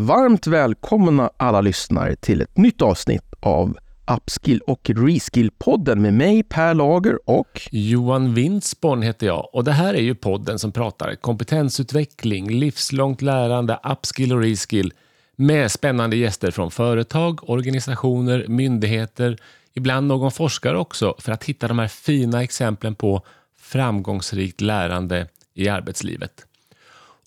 Varmt välkomna alla lyssnare till ett nytt avsnitt av Upskill och Reskill-podden med mig Per Lager och Johan Windsborn heter jag och det här är ju podden som pratar kompetensutveckling, livslångt lärande, upskill och reskill med spännande gäster från företag, organisationer, myndigheter, ibland någon forskare också för att hitta de här fina exemplen på framgångsrikt lärande i arbetslivet.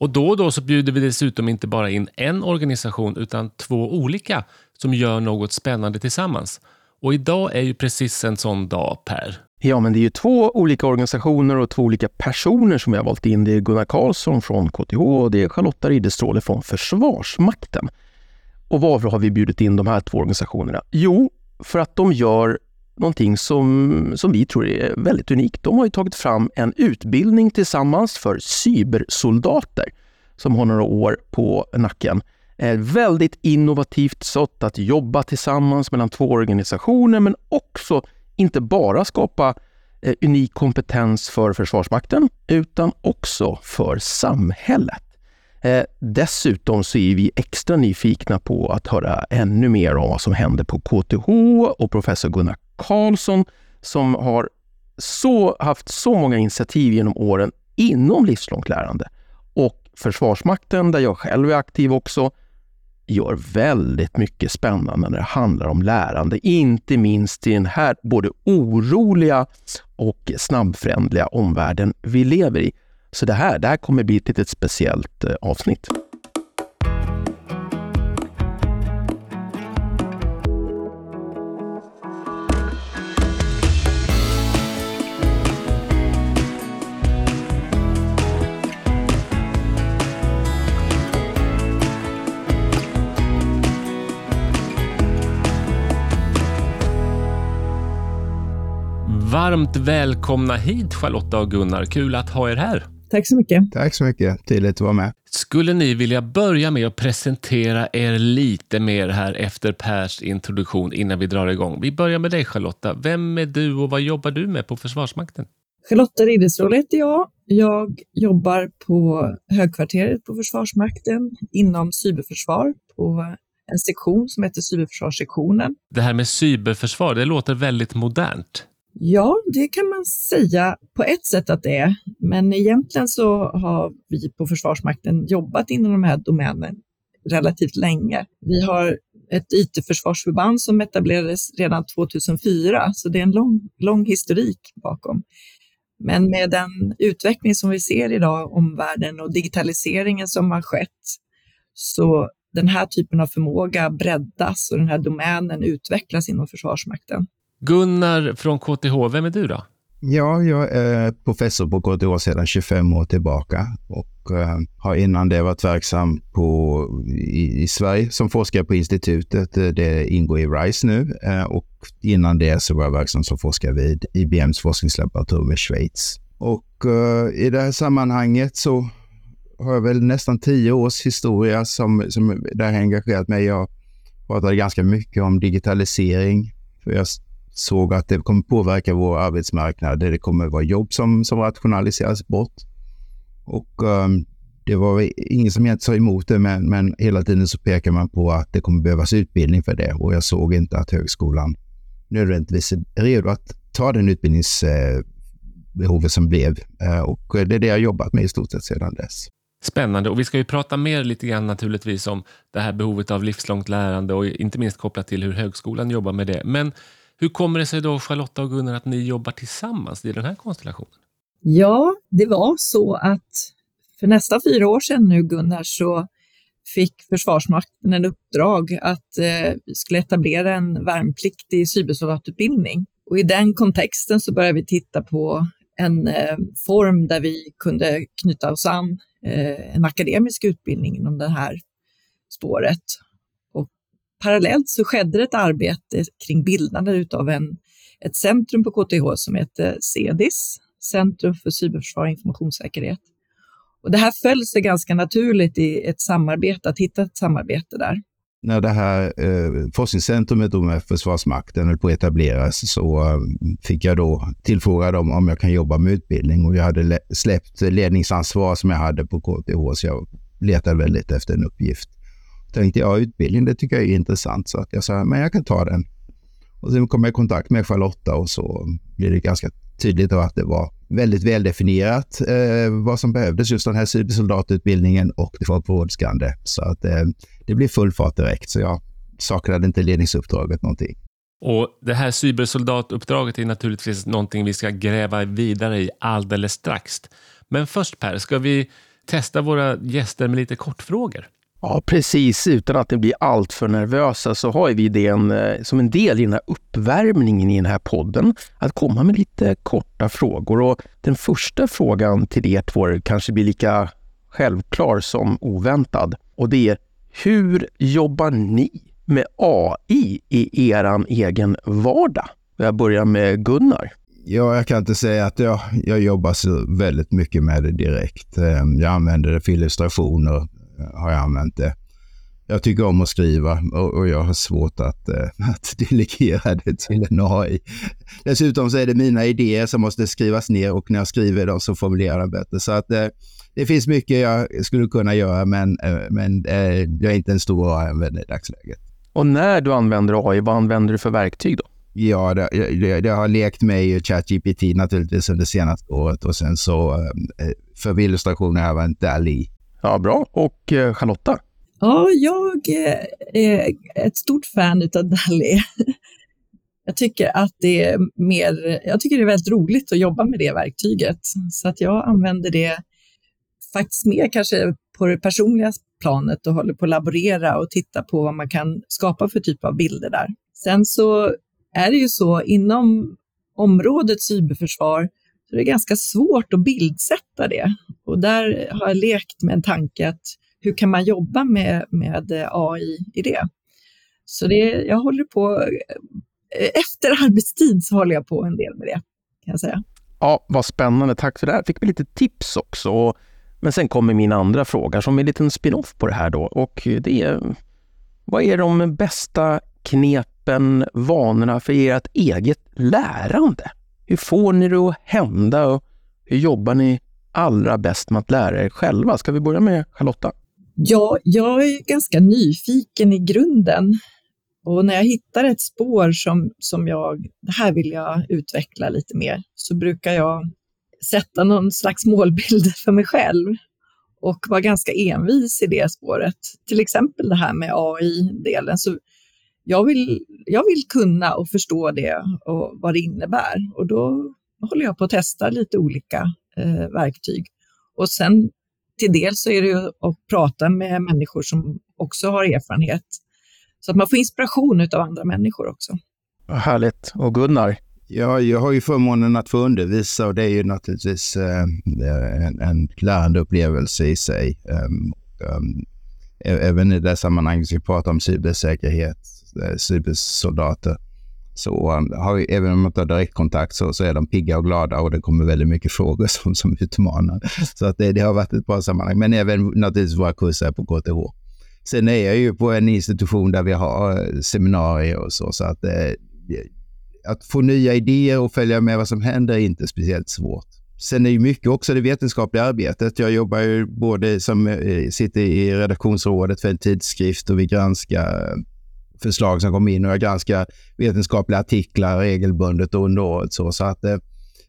Och då och då så bjuder vi dessutom inte bara in en organisation utan två olika som gör något spännande tillsammans. Och idag är ju precis en sån dag, Per. Ja, men det är ju två olika organisationer och två olika personer som vi har valt in. Det är Gunnar Karlsson från KTH och det är Charlotta Ridderstråle från Försvarsmakten. Och varför har vi bjudit in de här två organisationerna? Jo, för att de gör någonting som, som vi tror är väldigt unikt. De har ju tagit fram en utbildning tillsammans för cybersoldater som har några år på nacken. Ett väldigt innovativt sätt att jobba tillsammans mellan två organisationer men också inte bara skapa eh, unik kompetens för Försvarsmakten utan också för samhället. Eh, dessutom så är vi extra nyfikna på att höra ännu mer om vad som händer på KTH och professor Gunnar Karlsson som har så, haft så många initiativ genom åren inom livslångt lärande. Och Försvarsmakten, där jag själv är aktiv också, gör väldigt mycket spännande när det handlar om lärande, inte minst i den här både oroliga och snabbförändliga omvärlden vi lever i. Så det här, det här kommer bli ett litet speciellt eh, avsnitt. Varmt välkomna hit Charlotta och Gunnar. Kul att ha er här. Tack så mycket. Tack så mycket. Trevligt att vara med. Skulle ni vilja börja med att presentera er lite mer här efter Pers introduktion innan vi drar igång? Vi börjar med dig Charlotta. Vem är du och vad jobbar du med på Försvarsmakten? Charlotta Ridderstråle heter jag. Jag jobbar på högkvarteret på Försvarsmakten inom cyberförsvar på en sektion som heter cyberförsvarssektionen. Det här med cyberförsvar, det låter väldigt modernt. Ja, det kan man säga på ett sätt att det är. Men egentligen så har vi på Försvarsmakten jobbat inom de här domänen relativt länge. Vi har ett IT-försvarsförband som etablerades redan 2004, så det är en lång, lång historik bakom. Men med den utveckling som vi ser idag om världen och digitaliseringen som har skett, så den här typen av förmåga breddas och den här domänen utvecklas inom Försvarsmakten. Gunnar från KTH, vem är du då? Ja, jag är professor på KTH sedan 25 år tillbaka och eh, har innan det varit verksam på, i, i, Sverige som forskare på institutet. Eh, det ingår i RISE nu eh, och innan det så var jag verksam som forskare vid IBMs forskningslaboratorium i Schweiz. Och i det här sammanhanget så har jag väl nästan tio års historia som, som där jag engagerat mig. Jag pratade ganska mycket om digitalisering. För jag såg att det kommer påverka vår arbetsmarknad. Det kommer vara jobb som, som rationaliseras bort. Och um, det var ingen som egentligen sa emot det, men, men hela tiden så pekar man på att det kommer behövas utbildning för det. Och jag såg inte att högskolan nödvändigtvis är redo att ta den utbildningsbehovet eh, som blev. Eh, och det är det jag jobbat med i stort sett sedan dess. Spännande och vi ska ju prata mer lite grann naturligtvis om det här behovet av livslångt lärande och inte minst kopplat till hur högskolan jobbar med det. Men hur kommer det sig då, Charlotta och Gunnar, att ni jobbar tillsammans i den här konstellationen? Ja, det var så att för nästan fyra år sedan nu, Gunnar, så fick Försvarsmakten en uppdrag att eh, vi skulle etablera en värnpliktig cybersoldatutbildning. Och i den kontexten så började vi titta på en eh, form där vi kunde knyta oss an eh, en akademisk utbildning inom det här spåret parallellt så skedde det ett arbete kring bildandet av en, ett centrum på KTH som heter CEDIS, Centrum för cyberförsvar och informationssäkerhet. Och det här föll sig ganska naturligt i ett samarbete, att hitta ett samarbete där. När det här eh, forskningscentrumet med Försvarsmakten höll på att etableras så eh, fick jag då tillfråga dem om jag kan jobba med utbildning och jag hade släppt ledningsansvar som jag hade på KTH så jag letade väldigt efter en uppgift tänkte jag utbildning, det tycker jag är intressant. Så att jag sa, men jag kan ta den. Och sen kom jag i kontakt med Charlotta och så blev det ganska tydligt att det var väldigt väldefinierat eh, vad som behövdes, just den här cybersoldatutbildningen och det var brådskande. Så att eh, det blev full fart direkt, så jag saknade inte ledningsuppdraget någonting. Och Det här cybersoldatuppdraget är naturligtvis någonting vi ska gräva vidare i alldeles strax. Men först Per, ska vi testa våra gäster med lite kortfrågor? Ja, precis. Utan att ni blir alltför nervösa så har vi det en, eh, som en del i den här uppvärmningen i den här podden, att komma med lite korta frågor. Och den första frågan till er två kanske blir lika självklar som oväntad. Och det är, hur jobbar ni med AI i er egen vardag? Jag börjar med Gunnar. Ja, jag kan inte säga att jag, jag jobbar så väldigt mycket med det direkt. Ehm, jag använder det för illustrationer, har jag använt det. Jag tycker om att skriva och, och jag har svårt att, äh, att delegera det till en AI. Dessutom så är det mina idéer som måste skrivas ner och när jag skriver dem så formulerar jag bättre. Så att äh, det finns mycket jag skulle kunna göra men, men jag är inte en stor AI-användare i dagsläget. Och när du använder AI, vad använder du för verktyg då? Ja, det, det, det har lekt med i ChatGPT naturligtvis under senaste året och sen så eh, för illustrationer har jag använt DALI. Ja, bra. Och eh, Charlotta? Ja, jag eh, är ett stort fan av DALI. Jag tycker att det är mer, jag tycker det är väldigt roligt att jobba med det verktyget. Så att jag använder det faktiskt mer kanske på det personliga planet och håller på att laborera och titta på vad man kan skapa för typ av bilder där. Sen så är det ju så inom området cyberförsvar så är ganska svårt att bildsätta det. Och där har jag lekt med en tanke att hur kan man jobba med, med eh, AI i det? Så det, jag håller på, eh, efter arbetstid så håller jag på en del med det, kan jag säga. Ja, vad spännande. Tack för det. Här. Fick vi lite tips också. Men sen kommer min andra fråga som är en liten spin-off på det här då. Och det är, vad är de bästa knepen, vanorna för ert eget lärande? Hur får ni det att hända och hur jobbar ni allra bäst med att lära er själva? Ska vi börja med Charlotta? Ja, jag är ganska nyfiken i grunden. Och när jag hittar ett spår som, som jag, det här vill jag utveckla lite mer, så brukar jag sätta någon slags målbild för mig själv och vara ganska envis i det spåret. Till exempel det här med AI-delen. Så jag vill, jag vill kunna och förstå det och vad det innebär. Och då håller jag på att testa lite olika eh, verktyg. Och sen till del så är det ju att prata med människor som också har erfarenhet. Så att man får inspiration av andra människor också. Härligt. Och Gunnar? Ja, jag har ju förmånen att få undervisa och det är ju naturligtvis eh, en, en lärande upplevelse i sig. Um, um, även i det sammanhanget vi pratar om cybersäkerhet, eh, cybersoldater, så um, har även om man inte har direktkontakt så, så är de pigga och glada och det kommer väldigt mycket frågor som, som utmanar. Så att det, det har varit ett bra sammanhang. Men även naturligtvis våra kurser på KTH. Sen är jag ju på en institution där vi har eh, seminarier och så, så att eh, att få nya idéer och följa med vad som händer är inte speciellt svårt. Sen är ju mycket också det vetenskapliga arbetet. Jag jobbar ju både som eh, sitter i redaktionsrådet för en tidskrift och vi granskar förslag som kom in och jag granskar vetenskapliga artiklar regelbundet under året. Så, så att eh,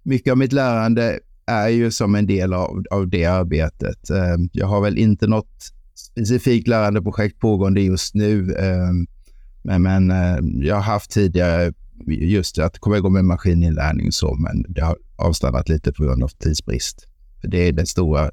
mycket av mitt lärande är ju som en del av, av det arbetet. Eh, jag har väl inte något specifikt lärandeprojekt pågående just nu. Eh, men, men eh, jag har haft tidigare just att komma igång med maskininlärning och så, men det har avstannat lite på grund av tidsbrist. För det är den stora eh,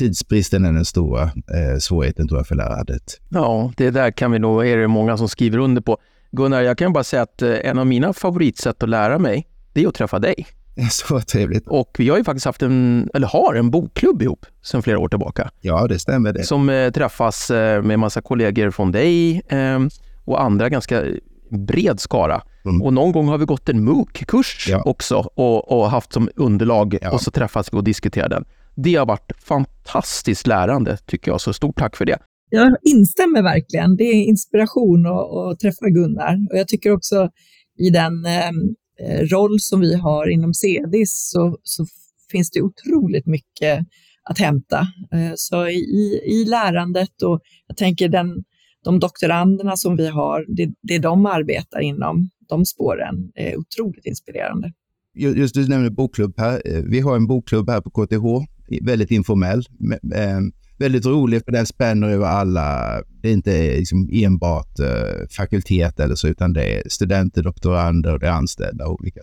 tidsbristen är den stora eh, svårigheten tror jag för lärandet. Ja, det där kan vi nog, är det många som skriver under på. Gunnar, jag kan bara säga att eh, en av mina favoritsätt att lära mig, det är att träffa dig. Så trevligt. Och vi har ju faktiskt haft en, eller har en bokklubb ihop sedan flera år tillbaka. Ja, det stämmer det. Som eh, träffas eh, med massa kollegor från dig eh, och andra ganska bred skara. Mm. Och någon gång har vi gått en MOOC-kurs ja. också och, och, haft som underlag ja. och så träffas vi och diskuterar den. Det har varit fantastiskt lärande tycker jag, så stort tack för det. Jag instämmer verkligen. Det är inspiration att, att träffa Gunnar. Och jag tycker också i den ehm, eh, roll som vi har inom CEDIS så, så finns det otroligt mycket att hämta. Eh, så i, i lärandet och jag tänker den de doktoranderna som vi har, det, det de arbetar inom, de spåren är otroligt inspirerande. Just du nämner bokklubb här. Eh, vi har en bokklubb här på KTH, väldigt informell. Ehm, väldigt rolig för den spänner över alla. Det är inte eh, liksom enbart eh, fakultet eller så, utan det är studenter, doktorander och det är anställda olika.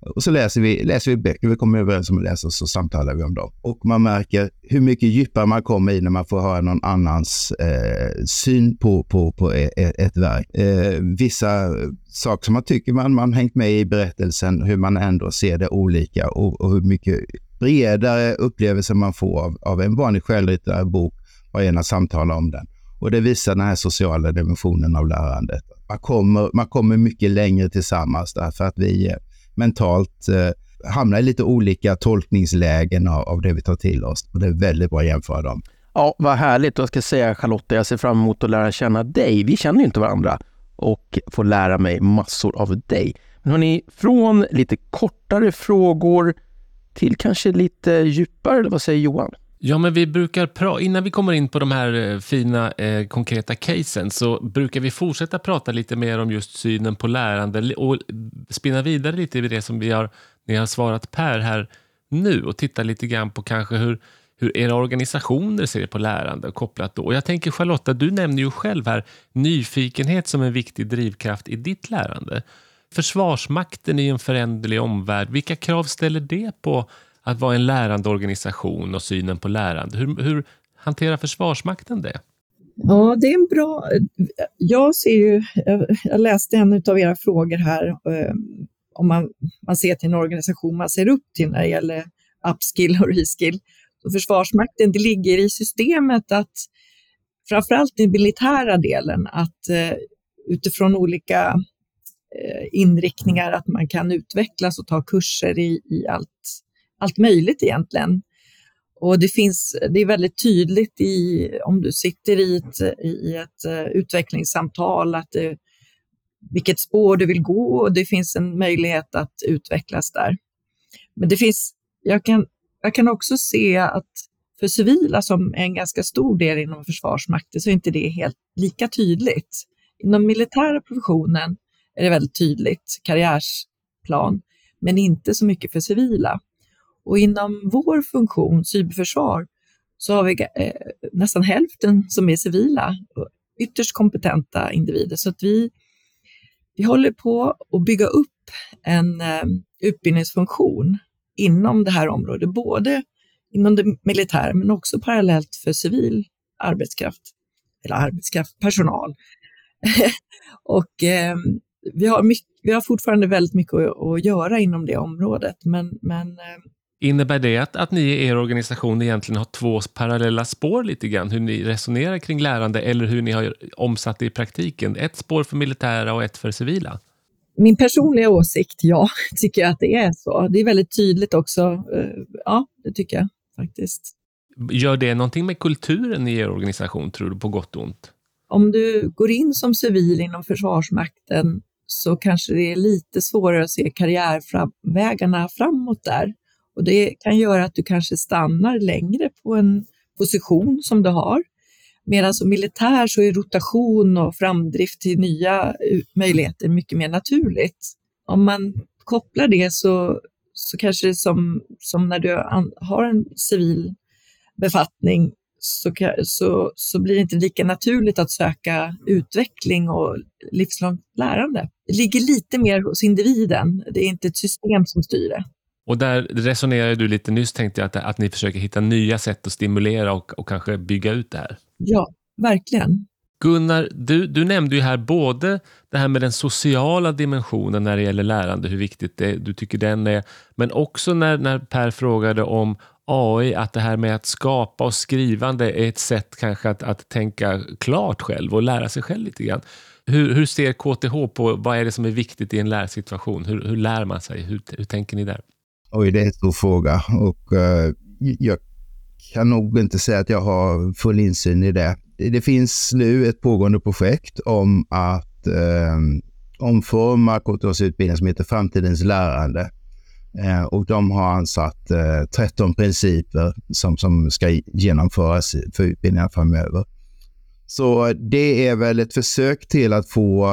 Och så läser vi, läser vi böcker vi kommer överens om att läsa och så samtalar vi om dem. Och man märker hur mycket djupare man kommer i när man får höra någon annans eh, syn på, på, på ett, ett verk. Eh, vissa saker som man tycker man, man hängt med i berättelsen, hur man ändå ser det olika och, och hur mycket bredare upplevelse man får av, av en vanlig självlitterär bok och gäller samtala om den. Och det visar den här sociala dimensionen av lärandet. Man kommer, man kommer mycket längre tillsammans därför att vi mentalt eh, hamnar i lite olika tolkningslägen av, av det vi tar till oss. Och det är väldigt bra att jämföra dem. Ja, vad härligt. Och jag ska säga Charlotte, jag ser fram emot att lära känna dig. Vi känner ju inte varandra och får lära mig massor av dig. Men hörni, från lite kortare frågor till kanske lite djupare, eller vad säger Johan? Ja, men vi brukar prata, innan vi kommer in på de här eh, fina eh, konkreta casen, så brukar vi fortsätta prata lite mer om just synen på lärande och spinna vidare lite i det som vi har, ni har svarat Per här nu och titta lite grann på kanske hur, hur era organisationer ser på lärande kopplat då. Och jag tänker Charlotta, du nämner ju själv här nyfikenhet som en viktig drivkraft i ditt lärande. Försvarsmakten i en föränderlig omvärld, vilka krav ställer det på att vara en lärande organisation och synen på lärande? Hur, hur hanterar Försvarsmakten det? Ja, det är en bra... Jag ser ju, jag läste en av era frågor här, eh, om man, man ser till en organisation man ser upp till när det gäller upskill och reskill. Så Försvarsmakten, det ligger i systemet att framförallt den militära delen, att eh, utifrån olika eh, inriktningar, att man kan utvecklas och ta kurser i, i allt allt möjligt egentligen. Och det finns, det är väldigt tydligt i, om du sitter i ett, i ett eh, utvecklingssamtal, att det, vilket spår du vill gå och det finns en möjlighet att utvecklas där. Men det finns, jag kan, jag kan också se att för civila som är en ganska stor del inom Försvarsmakten så är inte det helt lika tydligt. Inom militära professionen är det väldigt tydligt, karriärsplan, men inte så mycket för civila. Och inom vår funktion, cyberförsvar, så har vi eh, nästan hälften som är civila, ytterst kompetenta individer. Så att vi, vi håller på att bygga upp en eh, utbildningsfunktion inom det här området, både inom det militära men också parallellt för civil arbetskraft, eller arbetskraft, personal. och eh, vi, har mycket, vi har fortfarande väldigt mycket att, att göra inom det området, men, men eh, Innebär det att, att ni i er organisation egentligen har två parallella spår lite grann, hur ni resonerar kring lärande eller hur ni har omsatt det i praktiken? Ett spår för militära och ett för civila? Min personliga åsikt, ja, tycker jag att det är så. Det är väldigt tydligt också. Eh, ja, det tycker jag faktiskt. Gör det någonting med kulturen i er organisation, tror du, på gott och ont? Om du går in som civil inom Försvarsmakten så kanske det är lite svårare att se karriärvägarna framåt där. Och det kan göra att du kanske stannar längre på en position som du har. Medan som militär så är rotation och framdrift till nya eh, möjligheter mycket mer naturligt. Om man kopplar det så, så kanske det som, som när du har en civil befattning så, så, så blir det inte lika naturligt att söka utveckling och livslångt lärande. Det ligger lite mer hos individen. Det är inte ett system som styr det. Och där resonerade du lite nyss, tänkte jag, att, att ni försöker hitta nya sätt att stimulera och, och kanske bygga ut det här. Ja, verkligen. Gunnar, du, du nämnde ju här både det här med den sociala dimensionen när det gäller lärande, hur viktigt det, du tycker den är, men också när, när Per frågade om AI, att det här med att skapa och skrivande är ett sätt kanske att, att tänka klart själv och lära sig själv lite grann. Hur, hur ser KTH på vad är det som är viktigt i en lärsituation? Hur, hur lär man sig? Hur, hur tänker ni där? Oj, det är en stor fråga och uh, jag kan nog inte säga att jag har full insyn i det. Det finns nu ett pågående projekt om att uh, omforma KTHs utbildning som heter Framtidens lärande. Uh, och de har ansatt 13 principer som, som ska genomföras för utbildningar framöver. Så det är väl ett försök till att få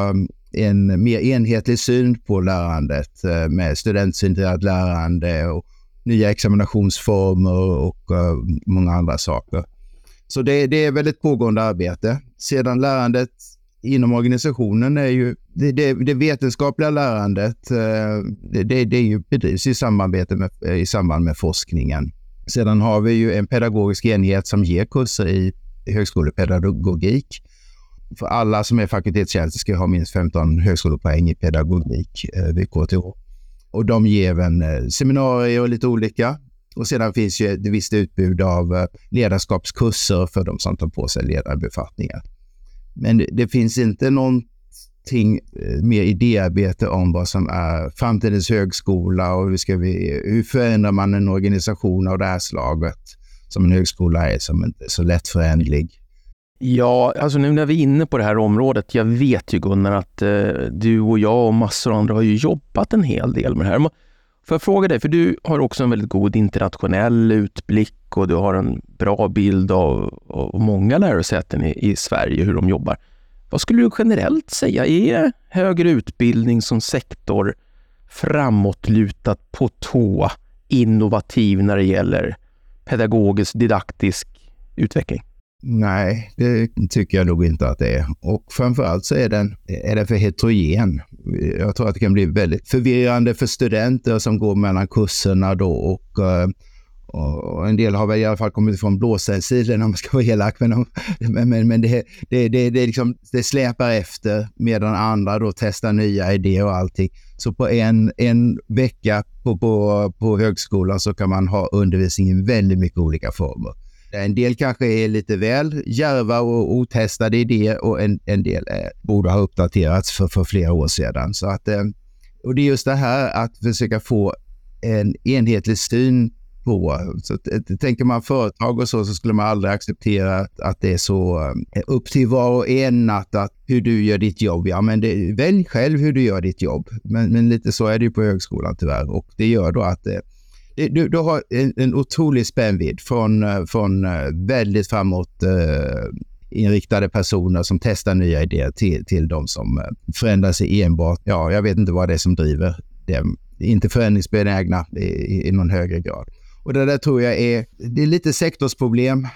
en mer enhetlig syn på lärandet eh, med studentcentrerat lärande och nya examinationsformer och eh, många andra saker. Så det, det är väldigt pågående arbete. Sedan lärandet inom organisationen är ju det, det, det vetenskapliga lärandet. Eh, det, det, det är ju bedrivs i, samarbete med, i samband med forskningen. Sedan har vi ju en pedagogisk enhet som ger kurser i högskolepedagogik. För alla som är fakultetstjänster ska ha minst 15 högskolepoäng i pedagogik eh, vid KTH. Och de ger även eh, seminarier och lite olika. Och sedan finns ju ett visst utbud av eh, ledarskapskurser för de som tar på sig ledarbefattningar. Men det finns inte någonting eh, mer idéarbete om vad som är framtidens högskola och hur, ska vi, hur förändrar man en organisation av det här slaget som en högskola är, som inte är så lättförändlig. Ja, alltså nu när vi är inne på det här området. Jag vet ju Gunnar att eh, du och jag och massor av andra har ju jobbat en hel del med det här. Får jag fråga dig, för du har också en väldigt god internationell utblick och du har en bra bild av, av många lärosäten i, i Sverige, hur de jobbar. Vad skulle du generellt säga är högre utbildning som sektor framåtlutat på tå, innovativ när det gäller pedagogisk, didaktisk utveckling? Nej, det tycker jag nog inte att det är. Och framförallt så är den, är den för heterogen. Jag tror att det kan bli väldigt förvirrande för studenter som går mellan kurserna då och, eh, och en del har väl i alla fall kommit ifrån blåsärsidan om man ska vara elak. Men, men, men det, det, det, det, liksom, det släpar efter medan andra då testar nya idéer och allting. Så på en, en vecka på, på, på högskolan så kan man ha undervisning i väldigt mycket olika former. Eh, en del kanske är lite väl djärva och otestade idéer och en, en del är, borde ha uppdaterats för, för flera år sedan. Så att, eh, och det är just det här att försöka få en enhetlig syn på. Så att, tänker man företag och så, så skulle man aldrig acceptera att det är så upp till var och en att, att hur du gör ditt jobb. Ja, men det, välj själv hur du gör ditt jobb. Men, men lite så är det ju på högskolan tyvärr och det gör då att du, du har en, en otrolig spännvidd från, eh, från eh, väldigt framåt eh, inriktade personer som testar nya idéer till, till de som eh, förändrar sig enbart. Ja, jag vet inte vad det är som driver dem. Inte förändringsbenägna i, i någon högre grad. Och det där tror jag är, det är lite sektorsproblem.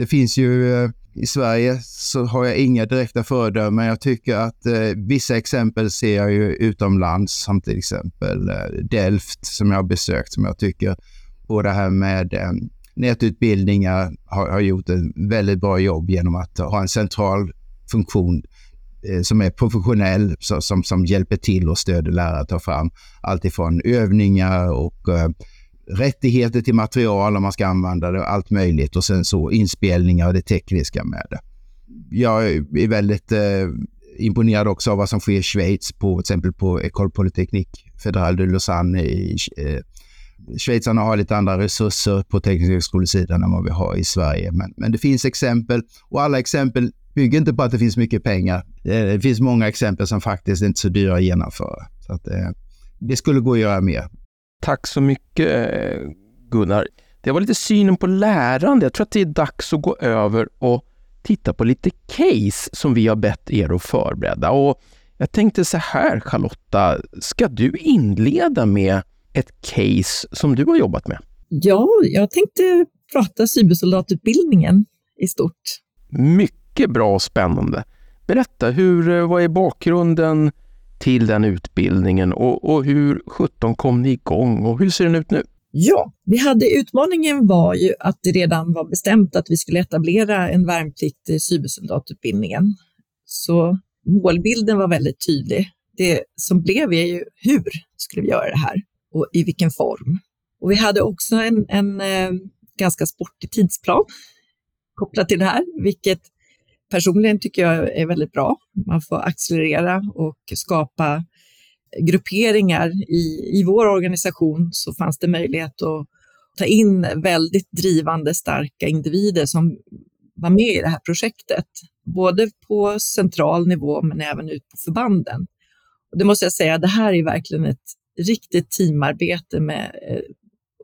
Det finns ju eh, i Sverige så har jag inga direkta föredömen. Jag tycker att eh, vissa exempel ser jag ju utomlands, som till exempel eh, Delft som jag har besökt, som jag tycker på det här med eh, nätutbildningar har, har gjort ett väldigt bra jobb genom att ha en central funktion eh, som är professionell, så, som, som hjälper till och stöder lärare att ta fram allt ifrån övningar och eh, rättigheter till material om man ska använda det och allt möjligt och sen så inspelningar och det tekniska med det. Jag är väldigt eh, imponerad också av vad som sker i Schweiz, på, till exempel på École Polytechnique Fédérale de Lausanne. I, eh, Schweizarna har lite andra resurser på teknisk högskolesidan än vad vi har i Sverige. Men, men det finns exempel och alla exempel bygger inte på att det finns mycket pengar. Det finns många exempel som faktiskt inte är så dyra att genomföra. Så att, eh, det skulle gå att göra mer. Tack så mycket Gunnar. Det var lite synen på lärande. Jag tror att det är dags att gå över och titta på lite case som vi har bett er att förbereda. Och jag tänkte så här Charlotta, ska du inleda med ett case som du har jobbat med? Ja, jag tänkte prata cybersoldatutbildningen i stort. Mycket bra och spännande. Berätta, hur, vad är bakgrunden till den utbildningen och, och hur 17 kom ni igång och hur ser den ut nu? Ja, vi hade utmaningen var ju att det redan var bestämt att vi skulle etablera en värnplikt i cybersoldatutbildningen. Så målbilden var väldigt tydlig. Det som blev är ju hur skulle vi göra det här och i vilken form? Och vi hade också en, en eh, ganska sportig tidsplan kopplat till det här, vilket personligen tycker jag är väldigt bra. Man får accelerera och skapa grupperingar. I, I vår organisation så fanns det möjlighet att ta in väldigt drivande, starka individer som var med i det här projektet, både på central nivå men även ut på förbanden. Och det måste jag säga, det här är verkligen ett riktigt teamarbete med eh,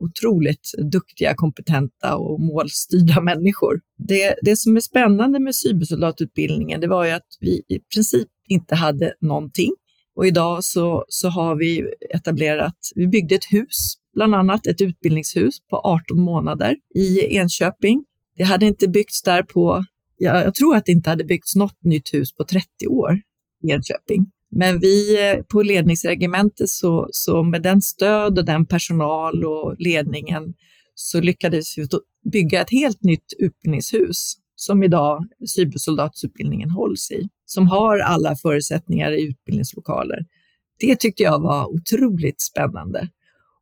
otroligt duktiga, kompetenta och målstyrda människor. Det, det som är spännande med cybersoldatutbildningen, det var ju att vi i princip inte hade någonting. Och idag så, så har vi etablerat, vi byggde ett hus, bland annat ett utbildningshus på 18 månader i Enköping. Det hade inte byggts där på, jag, jag tror att det inte hade byggts något nytt hus på 30 år i Enköping. Men vi eh, på ledningsregementet, så, så med den stöd och den personal och ledningen så lyckades vi bygga ett helt nytt utbildningshus som idag cybersoldatsutbildningen hålls i, som har alla förutsättningar i utbildningslokaler. Det tyckte jag var otroligt spännande.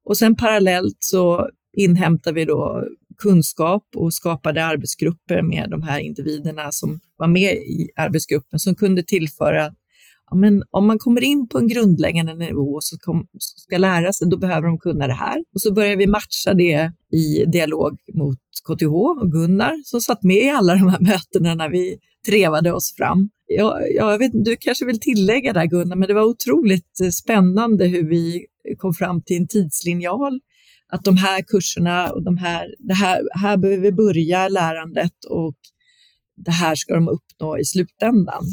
Och sen parallellt så inhämtar vi då kunskap och skapade arbetsgrupper med de här individerna som var med i arbetsgruppen som kunde tillföra men om man kommer in på en grundläggande nivå så kom, ska lära sig, då behöver de kunna det här. Och så börjar vi matcha det i dialog mot KTH och Gunnar som satt med i alla de här mötena när vi trevade oss fram. Jag, jag vet, du kanske vill tillägga där Gunnar, men det var otroligt spännande hur vi kom fram till en tidslinjal. Att de här kurserna och de här, det här, här behöver vi börja lärandet och det här ska de uppnå i slutändan.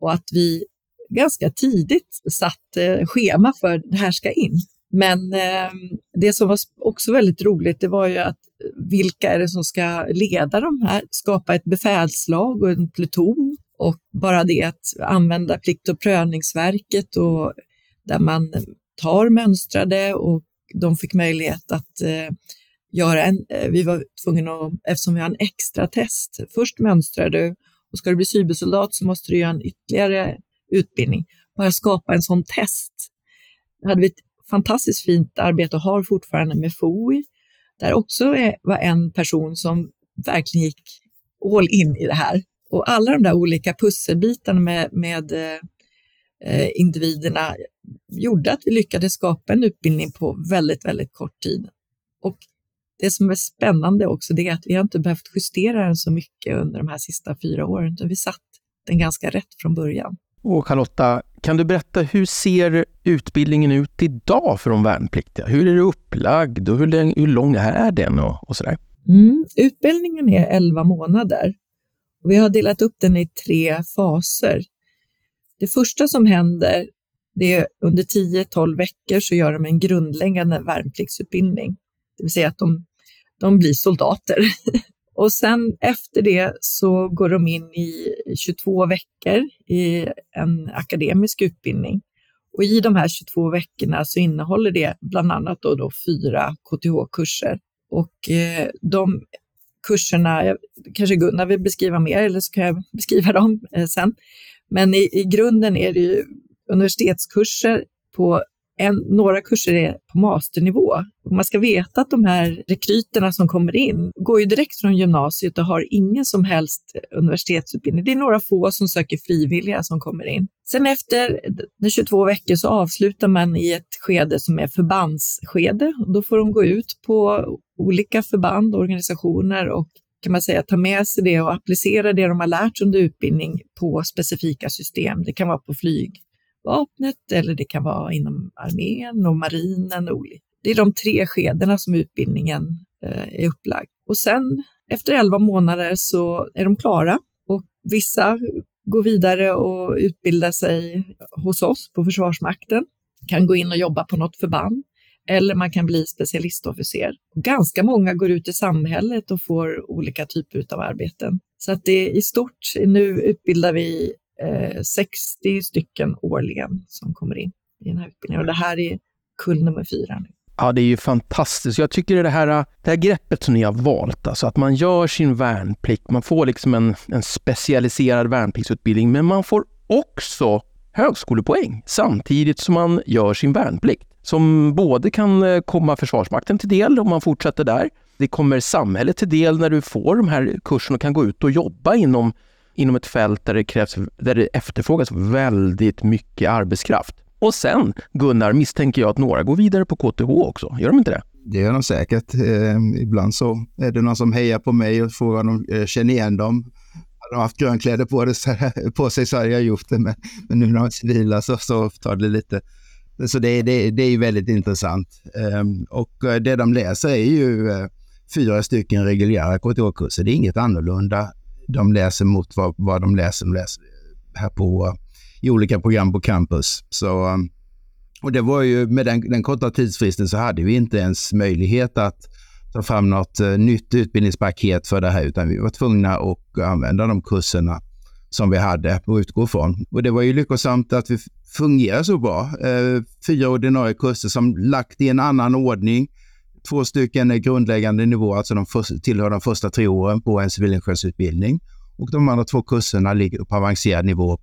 Och att vi ganska tidigt satt eh, schema för det här ska in. Men eh, det som var också väldigt roligt, det var ju att eh, vilka är det som ska leda de här, skapa ett befälslag och en pluton och bara det att använda Plikt och prövningsverket och där man tar mönstrade och de fick möjlighet att eh, göra en, eh, vi var tvungna att, eftersom vi har en extra test, först mönstrar du och ska du bli cybersoldat så måste du göra en ytterligare utbildning. Bara skapa en sån test. Det hade vi ett fantastiskt fint arbete och har fortfarande med FOI, där också var en person som verkligen gick all in i det här. Och alla de där olika pusselbitarna med, med eh, individerna gjorde att vi lyckades skapa en utbildning på väldigt, väldigt kort tid. Och det som är spännande också det är att vi har inte behövt justera den så mycket under de här sista fyra åren, utan vi satt den ganska rätt från början. Och Charlotta, kan du berätta hur ser utbildningen ut idag för de värnpliktiga? Hur är det upplagd och hur, hur lång är den och, och sådär? Mm, utbildningen är 11 månader. Vi har delat upp den i tre faser. Det första som händer det är under 10-12 veckor så gör de en grundläggande värnpliktsutbildning. Det vill säga att de, de blir soldater. Och sen efter det så går de in i 22 veckor i en akademisk utbildning. Och i de här 22 veckorna så innehåller det bland annat då, då fyra KTH-kurser. Och eh, de kurserna, kanske Gunnar vill beskriva mer eller så kan jag beskriva dem eh, sen. Men i, i grunden är det ju universitetskurser på en, några kurser är på masternivå. Man ska veta att de här rekryterna som kommer in går ju direkt från gymnasiet och har ingen som helst universitetsutbildning. Det är några få som söker frivilliga som kommer in. Sen efter 22 veckor så avslutar man i ett skede som är förbandsskede. Då får de gå ut på olika förband och organisationer och kan man säga ta med sig det och applicera det de har lärt sig under utbildning på specifika system. Det kan vara på flyg, vapnet eller det kan vara inom armén och marinen. Det är de tre skedena som utbildningen eh, är upplagd. Och sen efter 11 månader så är de klara och vissa går vidare och utbildar sig hos oss på Försvarsmakten, kan gå in och jobba på något förband eller man kan bli specialistofficer. Ganska många går ut i samhället och får olika typer av arbeten. Så att det är i stort, nu utbildar vi Eh, 60 stycken årligen som kommer in i den här utbildningen. Och det här är kull nummer fyra nu. Ja, det är ju fantastiskt. Jag tycker det här, det här greppet som ni har valt, alltså att man gör sin värnplikt, man får liksom en, en specialiserad värnpliktsutbildning, men man får också högskolepoäng samtidigt som man gör sin värnplikt. Som både kan eh, komma Försvarsmakten till del om man fortsätter där. Det kommer samhället till del när du får de här kurserna och kan gå ut och jobba inom inom ett fält där det, krävs, där det efterfrågas väldigt mycket arbetskraft. Och sen, Gunnar, misstänker jag att några går vidare på KTH också. Gör de inte det? Det gör de säkert. Eh, ibland så är det någon som hejar på mig och frågar om de eh, känner igen dem. Har de haft grönkläder på, det, på sig så hade jag gjort det, men, men nu när de är civila så, så tar det lite, Så det, det, det är väldigt intressant. Ehm, eh, och det de läser är ju eh, fyra stycken reguljära KTH-kurser. Det är inget annorlunda de läser mot vad, vad de läser, de läser här på, i olika program på campus. Så, um, och det var ju med den, den korta tidsfristen så hade vi inte ens möjlighet att ta fram något eh, nytt utbildningspaket för det här, utan vi var tvungna att använda de kurserna som vi hade att utgå från. Och det var ju lyckosamt att vi fungerar så bra. Eh, fyra ordinarie kurser som lagt i en annan ordning. Två stycken grundläggande nivåer, alltså de för, tillhör de första tre åren på en civilingenjörsutbildning. Och de andra två kurserna ligger på avancerad nivå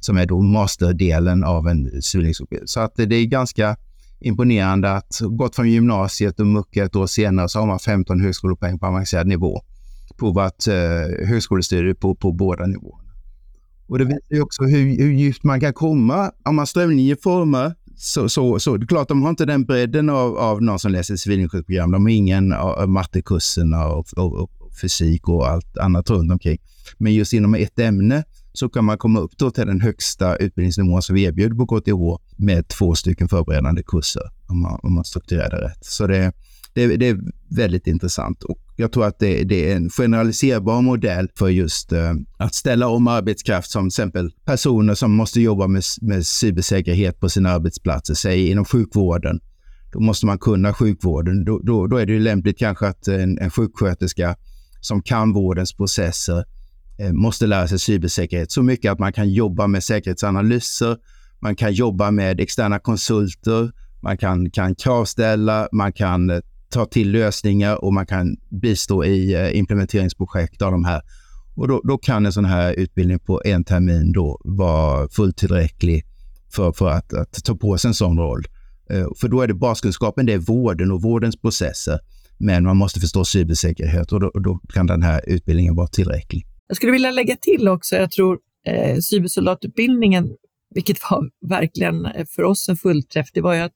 som är då masterdelen av en civilingenjörsutbildning. Så att det är ganska imponerande att gått från gymnasiet och mucka ett år senare så har man 15 högskolepoäng på avancerad nivå. Provat eh, högskolestudier på, på båda nivåerna. Och det visar ju också hur, hur djupt man kan komma om man strömlinjeformar. Så, så, så det är klart, de har inte den bredden av, av någon som läser civilingenjörsprogram. De har ingen av mattekurserna och, och, och, fysik och allt annat runt omkring. Men just inom ett ämne så kan man komma upp då till den högsta utbildningsnivån som vi erbjuder på KTH med två stycken förberedande kurser om man, om man strukturerar det rätt. Så det, det, det, är väldigt intressant och jag tror att det, det är en generaliserbar modell för just uh, att ställa om arbetskraft som till exempel personer som måste jobba med, med cybersäkerhet på sina arbetsplatser, säg inom sjukvården. Då måste man kunna sjukvården. Då, då, då är det lämpligt kanske att en, en sjuksköterska som kan vårdens processer eh, måste lära sig cybersäkerhet så mycket att man kan jobba med säkerhetsanalyser, man kan jobba med externa konsulter, man kan, kan kravställa, man kan eh, ta till lösningar och man kan bistå i eh, implementeringsprojekt av de här. Och då, då, kan en sån här utbildning på en termin då vara fullt tillräcklig för, för att, att ta på sig en sån roll. Eh, för då är det baskunskapen, det är vården och vårdens processer. Men man måste förstå cybersäkerhet och då, då kan den här utbildningen vara tillräcklig. Jag skulle vilja lägga till också, jag tror eh, cybersoldatutbildningen, vilket var verkligen eh, för oss en fullträff, det var ju att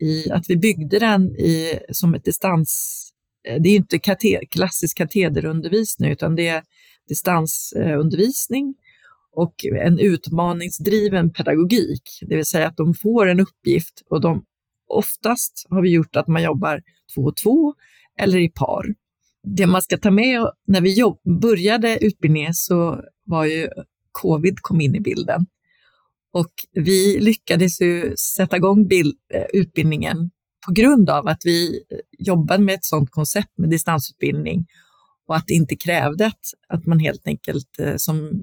i att vi byggde den i, som ett distans... Eh, det är inte kate, klassisk katederundervisning utan det är distansundervisning och en utmaningsdriven pedagogik, det vill säga att de får en uppgift och de oftast har vi gjort att man jobbar två och två eller i par. Det man ska ta med när vi jobb, började utbildningen så var ju eh, covid kom in i bilden och vi lyckades ju sätta igång bild, eh, utbildningen på grund av att vi eh, jobbade med ett sådant koncept med distansutbildning och att det inte krävde att, att man helt enkelt eh, som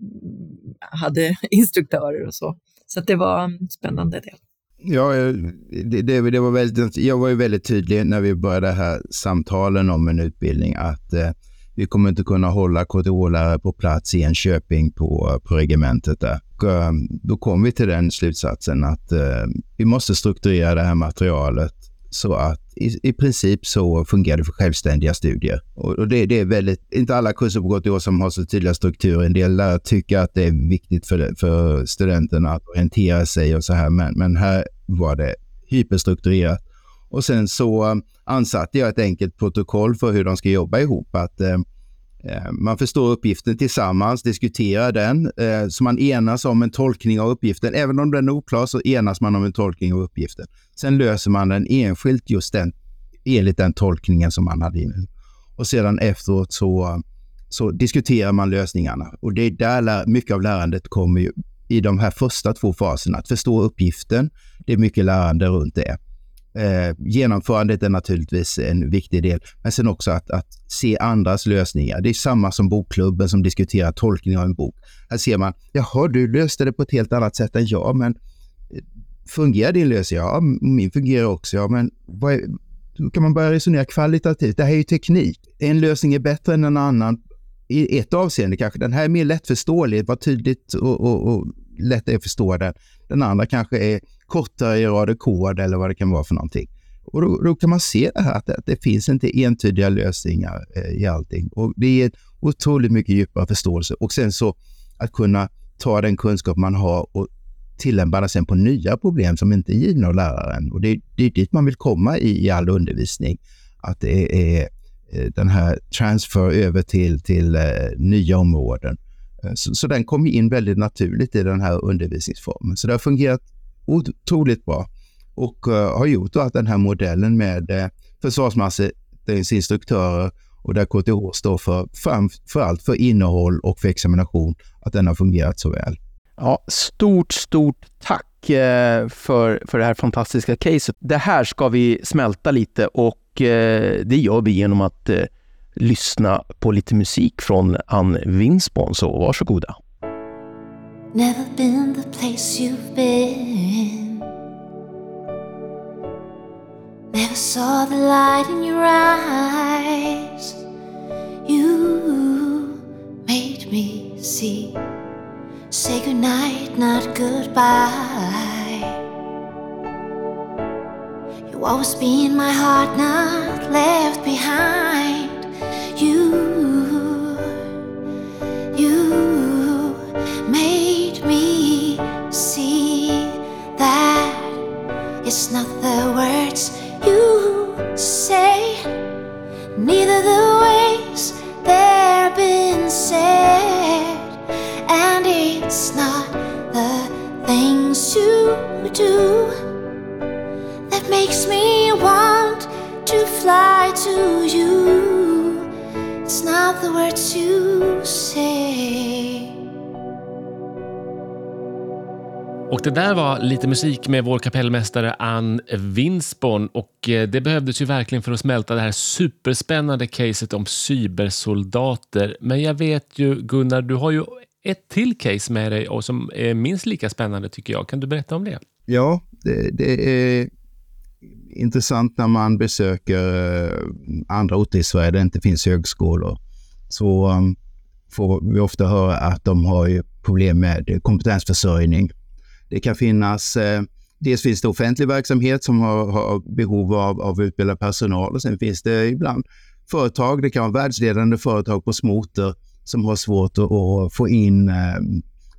hade instruktörer och så. Så det var en spännande del. Ja, det, det, det, var väldigt, jag var ju väldigt tydlig när vi började här samtalen om en utbildning att eh, vi kommer inte kunna hålla KTH-lärare på plats i Enköping på, på regementet där. Och, eh, då kom vi till den slutsatsen att eh, vi måste strukturera det här materialet så att i, i princip så fungerar det för självständiga studier. Och, och det, det, är väldigt, inte alla kurser på KTH som har så tydliga strukturer. En del lärare tycker att det är viktigt för, för studenterna att orientera sig och så här, men, men här var det hyperstrukturerat. Och sen så eh, ansatte jag ett enkelt protokoll för hur de ska jobba ihop. Att eh, eh, man förstår uppgiften tillsammans, diskuterar den, eh, så man enas om en tolkning av uppgiften. Även om den är oklar så enas man om en tolkning av uppgiften. Sen löser man den enskilt just den, enligt den tolkningen som man hade inne. Och sedan efteråt så, eh, så diskuterar man lösningarna. Och det är där mycket av lärandet kommer ju, i de här första två faserna. Att förstå uppgiften, det är mycket lärande runt det. Eh, genomförandet är naturligtvis en viktig del, men sen också att, att, se andras lösningar. Det är samma som bokklubben som diskuterar tolkning av en bok. Här ser man, jaha, du löste det på ett helt annat sätt än jag, men eh, fungerar din lösning? Ja, min fungerar också. Ja, men är, då kan man börja resonera kvalitativt. Det här är ju teknik. En lösning är bättre än en annan i ett avseende kanske. Den här är mer lättförståelig, var tydligt och, och, och lätt är att förstå den. Den andra kanske är kortare i rader kod eller vad det kan vara för någonting. Och då, då kan man se det här att det, att det finns inte entydiga lösningar eh, i allting. Och det ger otroligt mycket djupare förståelse. Och sen så att kunna ta den kunskap man har och tillämpa den sen på nya problem som inte är givna av läraren. Och det, det är dit man vill komma i, i all undervisning. Att det är eh, den här transfer över till, till eh, nya områden. Eh, så, så den kom in väldigt naturligt i den här undervisningsformen. Så det har fungerat otroligt bra. och uh, har gjort att den här modellen med eh, uh, försvarsmaktens instruktörer och där KTH står för framförallt för innehåll och för examination, att den har fungerat så väl. Ja, stort, stort tack för, för det här fantastiska caset. Det här ska vi smälta lite och det gör vi genom att lyssna på lite musik från Ann Winsborn, så varsågoda. Never been the place you've been. Never saw the light in your eyes. You made me see. Say goodnight, not goodbye. You always be in my heart, not left behind it's not the words you say, neither the ways they're been said, and it's not the things you do that makes me want to fly to you. It's not the words you say. Och det där var lite musik med vår kapellmästare Ann Winsborn och eh, det behövdes ju verkligen för att smälta det här superspännande caset om cybersoldater. Men jag vet ju Gunnar, du har ju ett till case med dig och som är minst lika spännande tycker jag. Kan du berätta om det? Ja, det, det är intressant när man besöker eh, andra orter i Sverige där det inte finns högskolor. Så um, får vi ofta höra att de har problem med kompetensförsörjning det kan finnas, eh, dels finns det offentlig verksamhet som har, har behov av, av utbildad personal och sen finns det ibland företag, det kan vara världsledande företag på små orter som har svårt att, att få in eh,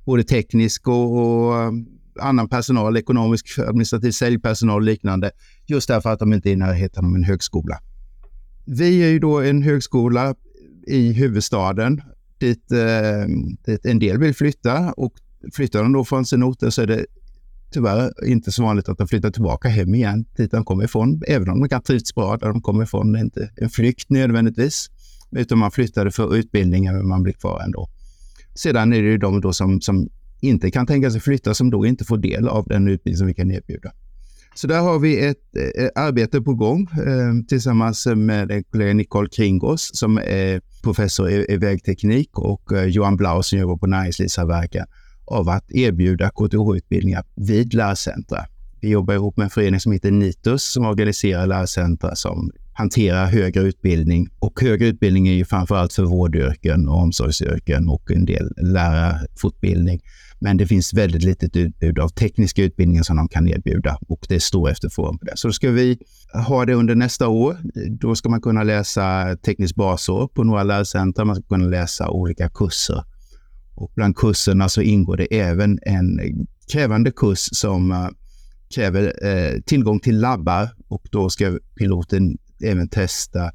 både teknisk och, och eh, annan personal, ekonomisk, administrativ säljpersonal och liknande, just därför att de inte är i närheten av en högskola. Vi är ju då en högskola i huvudstaden dit, eh, dit en del vill flytta och flyttar de då från sin ort så är det tyvärr inte så vanligt att de flyttar tillbaka hem igen dit de kommer ifrån. Även om de kan trivas bra där de kommer ifrån. Det är inte en flykt nödvändigtvis, utan man flyttade för utbildningen men man blir kvar ändå. Sedan är det ju de då som, som inte kan tänka sig flytta som då inte får del av den utbildning som vi kan erbjuda. Så där har vi ett eh, arbete på gång eh, tillsammans med kollega Nicole Kringås som är professor i, i vägteknik och eh, Johan Blau som jobbar på näringslivssamverkan av att erbjuda KTH-utbildningar vid lärcentra. Vi jobbar ihop med en förening som heter NITUS som organiserar lärcentra som hanterar högre utbildning. Och högre utbildning är ju framförallt för vårdyrken och omsorgsyrken och en del lärarfortbildning. Men det finns väldigt litet utbud av tekniska utbildningar som de kan erbjuda och det är stor efterfrågan på det. Så då ska vi ha det under nästa år. Då ska man kunna läsa tekniskt basår på några lärcentra. Man ska kunna läsa olika kurser och bland kurserna så ingår det även en krävande kurs som eh, kräver eh, tillgång till labbar och då ska piloten även testa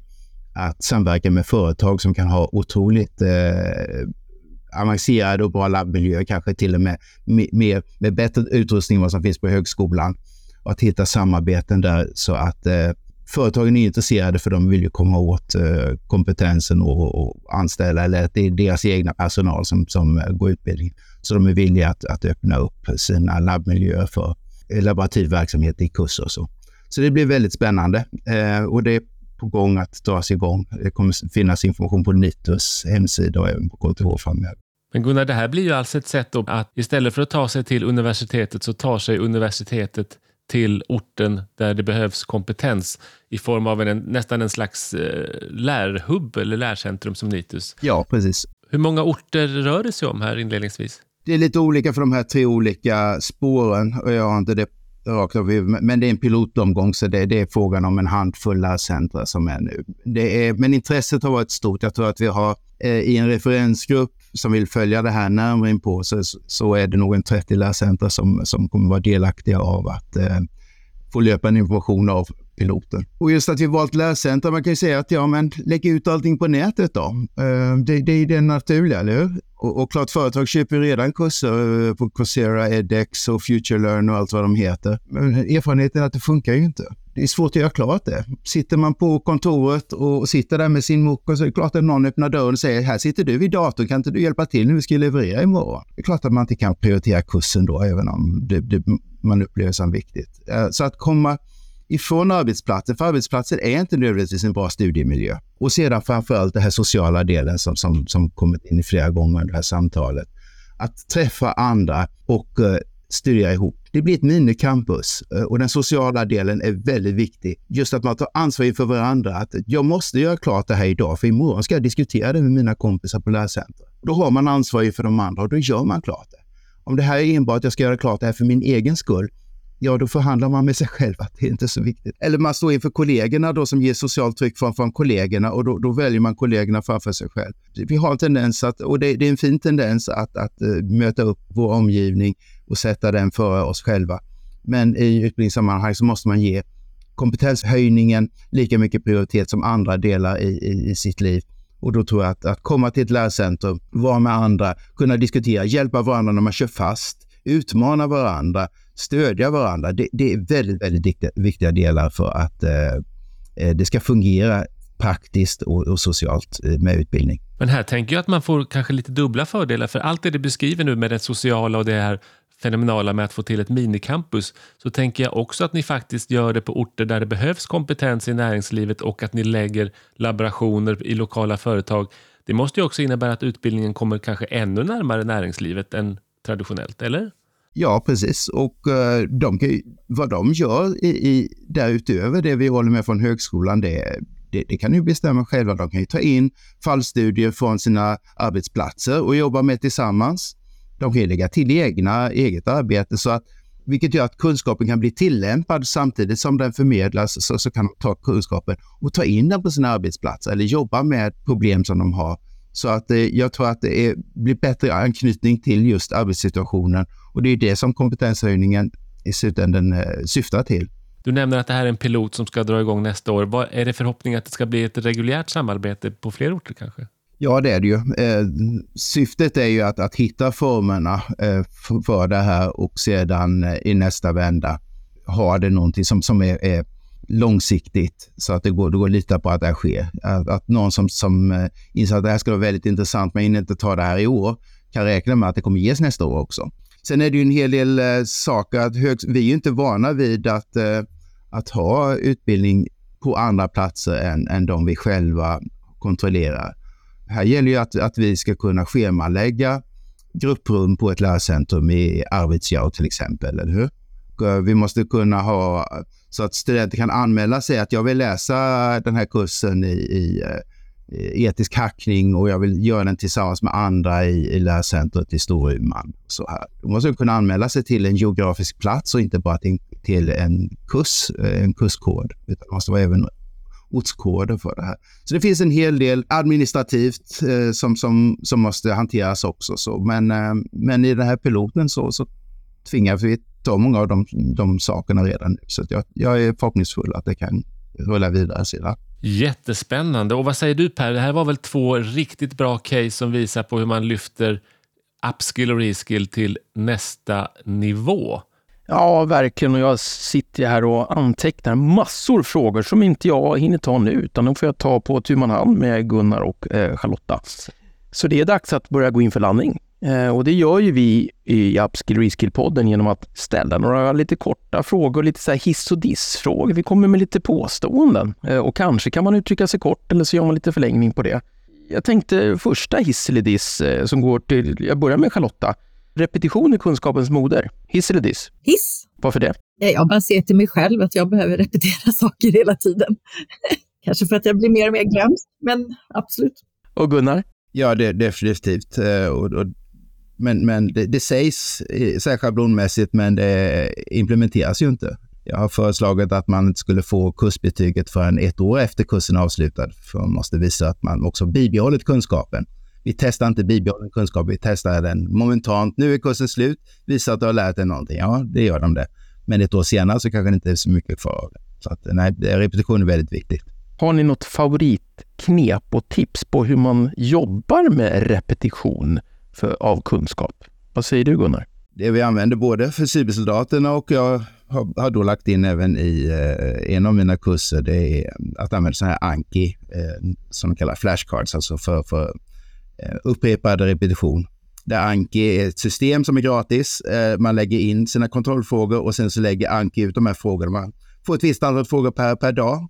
att samverka med företag som kan ha otroligt eh, avancerade och bra labbmiljöer, kanske till och med med, med bättre utrustning än vad som finns på högskolan. Och att hitta samarbeten där så att företagen är intresserade för de vill ju komma åt eh, kompetensen och, och, anställa, eller att det är deras egna personal som, som eh, går utbildningen. Så de är villiga att, att öppna upp sina labbmiljöer för eh, laborativ verksamhet i kurser och så. Så det blir väldigt spännande eh, och det är på gång att dras igång. Det kommer finnas information på Nitus hemsida och även på KTH framöver. Men Gunnar, det här blir ju alltså ett sätt att istället för att ta sig till universitetet så tar sig universitetet till orten där det behövs kompetens i form av en, nästan en slags eh, lärhubb eller lärcentrum som Nitus. Ja, precis. Hur många orter rör det sig om här inledningsvis? Det är lite olika för de här tre olika spåren och jag har inte det rakt av men det är en pilotomgång så det, det är frågan om en handfull lärcentra som är nu. Det är, men intresset har varit stort. Jag tror att vi har eh, i en referensgrupp som vill följa det här närmare in på så, så är det nog en 30 lärcentra som, som kommer vara delaktiga av att eh, få löpande information av piloten. Och just att vi valt lärcentra, man kan ju säga att ja, men lägg ut allting på nätet då. Eh, det, det är det naturliga, eller hur? Och, och klart, företag köper redan kurser eh, på Coursera, edX och FutureLearn och allt vad de heter. Men erfarenheten är att det funkar ju inte. Det är svårt att göra klart det. Sitter man på kontoret och sitter där med sin mok och så är det klart att någon öppnar dörren och säger här sitter du vid datorn, kan inte du hjälpa till när vi ska leverera imorgon? Det är klart att man inte kan prioritera kursen då, även om det, det, man upplever som viktigt. Eh, så att komma ifrån arbetsplatsen, för arbetsplatsen är inte nödvändigtvis en bra studiemiljö. Och sedan framförallt den här sociala delen som, som, som kommit in flera gånger under det här samtalet. Att träffa andra och eh, studera ihop. Det blir ett minicampus eh, och den sociala delen är väldigt viktig. Just att man tar ansvar inför varandra. Att jag måste göra klart det här idag, för imorgon ska jag diskutera det med mina kompisar på lärcentret. Då har man ansvar inför de andra och då gör man klart det. Om det här är enbart att jag ska göra klart det här för min egen skull, ja då förhandlar man med sig själv att det är inte är så viktigt. Eller man står inför kollegorna då som ger socialt tryck från, från kollegorna och då, då, väljer man kollegorna framför sig själv. Vi har en tendens att, och det, det är en fin tendens att, att uh, möta upp vår omgivning och sätta den före oss själva. Men i utbildningssammanhang så måste man ge kompetenshöjningen lika mycket prioritet som andra delar i, i, i sitt liv. Och då tror jag att, att komma till ett lärcentrum, vara med andra, kunna diskutera, hjälpa varandra när man kör fast, utmana varandra, stödja varandra. Det, det är väldigt, väldigt viktiga, viktiga delar för att eh, eh det ska fungera praktiskt och, och, socialt eh, med utbildning. Men här tänker jag att man får kanske lite dubbla fördelar, för allt det du beskriver nu med det sociala och det här fenomenala med att få till ett minicampus, så tänker jag också att ni faktiskt gör det på orter där det behövs kompetens i näringslivet och att ni lägger laborationer i lokala företag. Det måste ju också innebära att utbildningen kommer kanske ännu närmare näringslivet än traditionellt, eller? Ja, precis. Och eh, de vad de gör i, i, därutöver det vi håller med från högskolan, det, det, det kan ju bestämma själva. De kan ju ta in fallstudier från sina arbetsplatser och jobba med tillsammans. De kan ju lägga till egna, eget arbete så att vilket gör att kunskapen kan bli tillämpad samtidigt som den förmedlas så, så kan de ta kunskapen och ta in den på sina arbetsplatser eller jobba med problem som de har. Så att eh, jag tror att det är, blir bättre anknytning till just arbetssituationen och det är det som kompetenshöjningen i slutändan eh, syftar till. Du nämner att det här är en pilot som ska dra igång nästa år. Vad är det förhoppning att det ska bli ett reguljärt samarbete på fler orter kanske? Ja, det är det ju. Eh, syftet är ju att, att hitta formerna för, det här och sedan i nästa vända ha det någonting som, som är, är långsiktigt så att det går, det går att lita på att det här sker. Att, att någon som, som eh, inser att det här ska vara väldigt intressant men inte ta det här i år kan räkna med att det kommer ges nästa år också. Sen är det ju en hel del eh, saker att hög, vi är ju inte vana vid att, eh, att ha utbildning på andra platser än, än de vi själva kontrollerar. Här gäller ju att, att vi ska kunna schemalägga grupprum på ett lärcentrum i Arvidsjaur till exempel, eller hur? Vi måste kunna ha så att studenter kan anmäla sig att jag vill läsa den här kursen i, eh, i etisk hackning och jag vill göra den tillsammans med andra i, i lärcentret i Storuman. Så här. Då måste kunna anmäla sig till en geografisk plats och inte bara till, till en kurs, eh, en kurskod. Utan det måste vara även ortskoder för det här. Så det finns en hel del administrativt eh, som, som, som måste hanteras också. Så. Men, eh, men i den här piloten så, så tvingar vi ta många av de, de sakerna redan nu. Så jag, jag är förhoppningsfull att det kan rulla vidare sedan. Jättespännande. Och vad säger du Per? Det här var väl två riktigt bra case som visar på hur man lyfter upskill och reskill till nästa nivå. Ja, verkligen. Och jag sitter här och antecknar massor frågor som inte jag hinner ta nu, utan de får jag ta på tu hand med Gunnar och eh, Charlotta. Så det är dags att börja gå in för landning. Eh, och det gör ju vi i Upskill Reskill-podden genom att ställa några lite korta frågor, lite så här hiss och diss-frågor. Vi kommer med lite påståenden eh, och kanske kan man uttrycka sig kort eller så gör man lite förlängning på det. Jag tänkte första hiss eller diss eh, som går till, jag börjar med Charlotta. Repetition är kunskapens moder. Hiss eller diss? Hiss. Varför det? Jag bara ser till mig själv att jag behöver repetera saker hela tiden. Kanske för att jag blir mer och mer glömsk, men absolut. Och Gunnar? Ja, det, definitivt. Och, och men, men det, det sägs eh, så schablonmässigt, men det implementeras ju inte. Jag har föreslagit att man inte skulle få kursbetyget förrän ett år efter kursen är avslutad. För man måste visa att man också bibehållit kunskapen. Vi testar inte bibehållen kunskap, vi testar den momentant. Nu är kursen slut, visa att du har lärt dig någonting. Ja, det gör de det. Men ett år senare så kanske det inte är så mycket kvar av det. Så att, nej, repetition är väldigt viktigt. Har ni något favoritknep och tips på hur man jobbar med repetition? För, av kunskap. Vad säger du Gunnar? Det vi använder både för cybersoldaterna och jag har, har då lagt in även i eh, en av mina kurser, det är att använda sådana här Anki, eh, som de kallar flashcards, alltså för, för eh, upprepad repetition. Där Anki är ett system som är gratis. Eh, man lägger in sina kontrollfrågor och sen så lägger Anki ut de här frågorna. Man får ett visst antal frågor per, per dag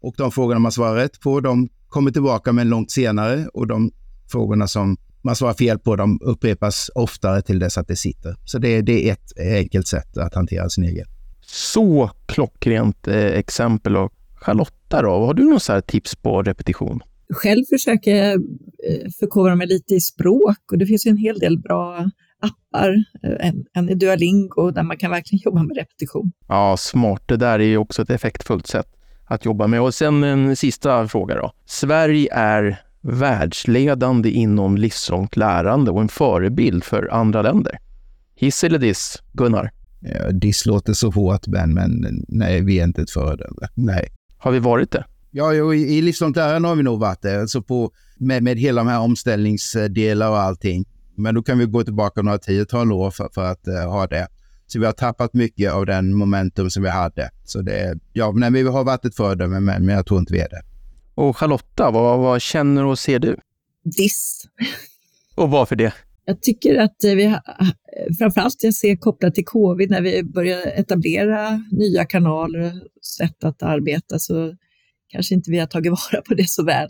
och de frågorna man svarar rätt på, de kommer tillbaka men långt senare och de frågorna som man svarar fel på, de upprepas oftare till dess att det sitter. Så det, det är ett enkelt sätt att hantera sin egen. Så klockrent eh, exempel. Och Charlotta, då, har du några tips på repetition? Själv försöker jag eh, förkovra mig lite i språk och det finns ju en hel del bra appar. Eh, en, en i Duolingo där man kan verkligen jobba med repetition. Ja, smart. Det där är ju också ett effektfullt sätt att jobba med. Och sen en sista fråga då. Sverige är världsledande inom livslångt lärande och en förebild för andra länder. Hiss eller diss, Gunnar? Ja, diss låter så hårt, Ben, men nej, vi är inte ett föredöme. Nej. Har vi varit det? Ja, jo, i, i livslångt lärande har vi nog varit det. Alltså på, med, med hela de här omställningsdelar och allting. Men då kan vi gå tillbaka några tiotal år för, för att uh, ha det. Så vi har tappat mycket av den momentum som vi hade. Så det, ja, nej, vi har varit ett föredöme, men, men jag tror inte vi är det. Och Charlotta, vad, vad känner och ser du? Diss. Och varför det? Jag tycker att vi, framförallt jag ser kopplat till covid, när vi börjar etablera nya kanaler och sätt att arbeta, så kanske inte vi har tagit vara på det så väl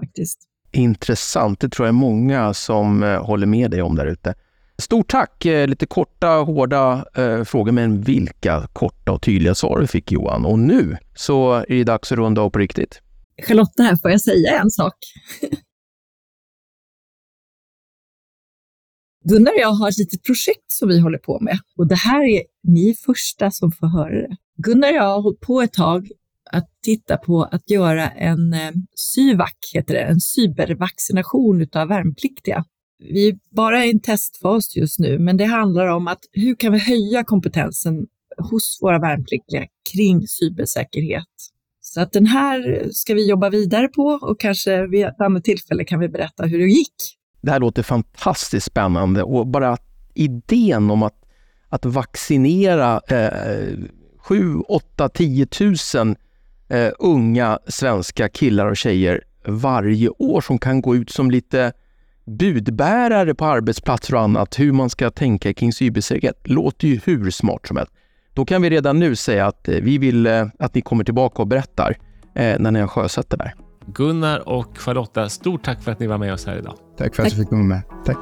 faktiskt. Intressant. Det tror jag är många som eh, håller med dig om där ute. Stort tack! Eh, lite korta, hårda eh, frågor, men vilka korta och tydliga svar vi fick Johan. Och nu så är det dags att runda av på riktigt. Charlotta här, får jag säga en sak? Gunnar och jag har ett litet projekt som vi håller på med och det här är ni första som får höra det. Gunnar och jag har hållit på ett tag att titta på att göra en eh, SYVAC, heter det, en cybervaccination av värnpliktiga. Vi är bara i en testfas just nu, men det handlar om att hur kan vi höja kompetensen hos våra värnpliktiga kring cybersäkerhet? Så att den här ska vi jobba vidare på och kanske vid ett annat tillfälle kan vi berätta hur det gick. Det här låter fantastiskt spännande och bara idén om att, att vaccinera eh, 7, 8, 10 000 eh, unga svenska killar och tjejer varje år som kan gå ut som lite budbärare på arbetsplatser och annat, hur man ska tänka kring cybersäkerhet, låter ju hur smart som helst. Då kan vi redan nu säga att eh, vi vill eh, att ni kommer tillbaka och berättar eh, när ni har sjösatt det där. Gunnar och Charlotta, stort tack för att ni var med oss här idag. Tack för att du fick komma med. Tack.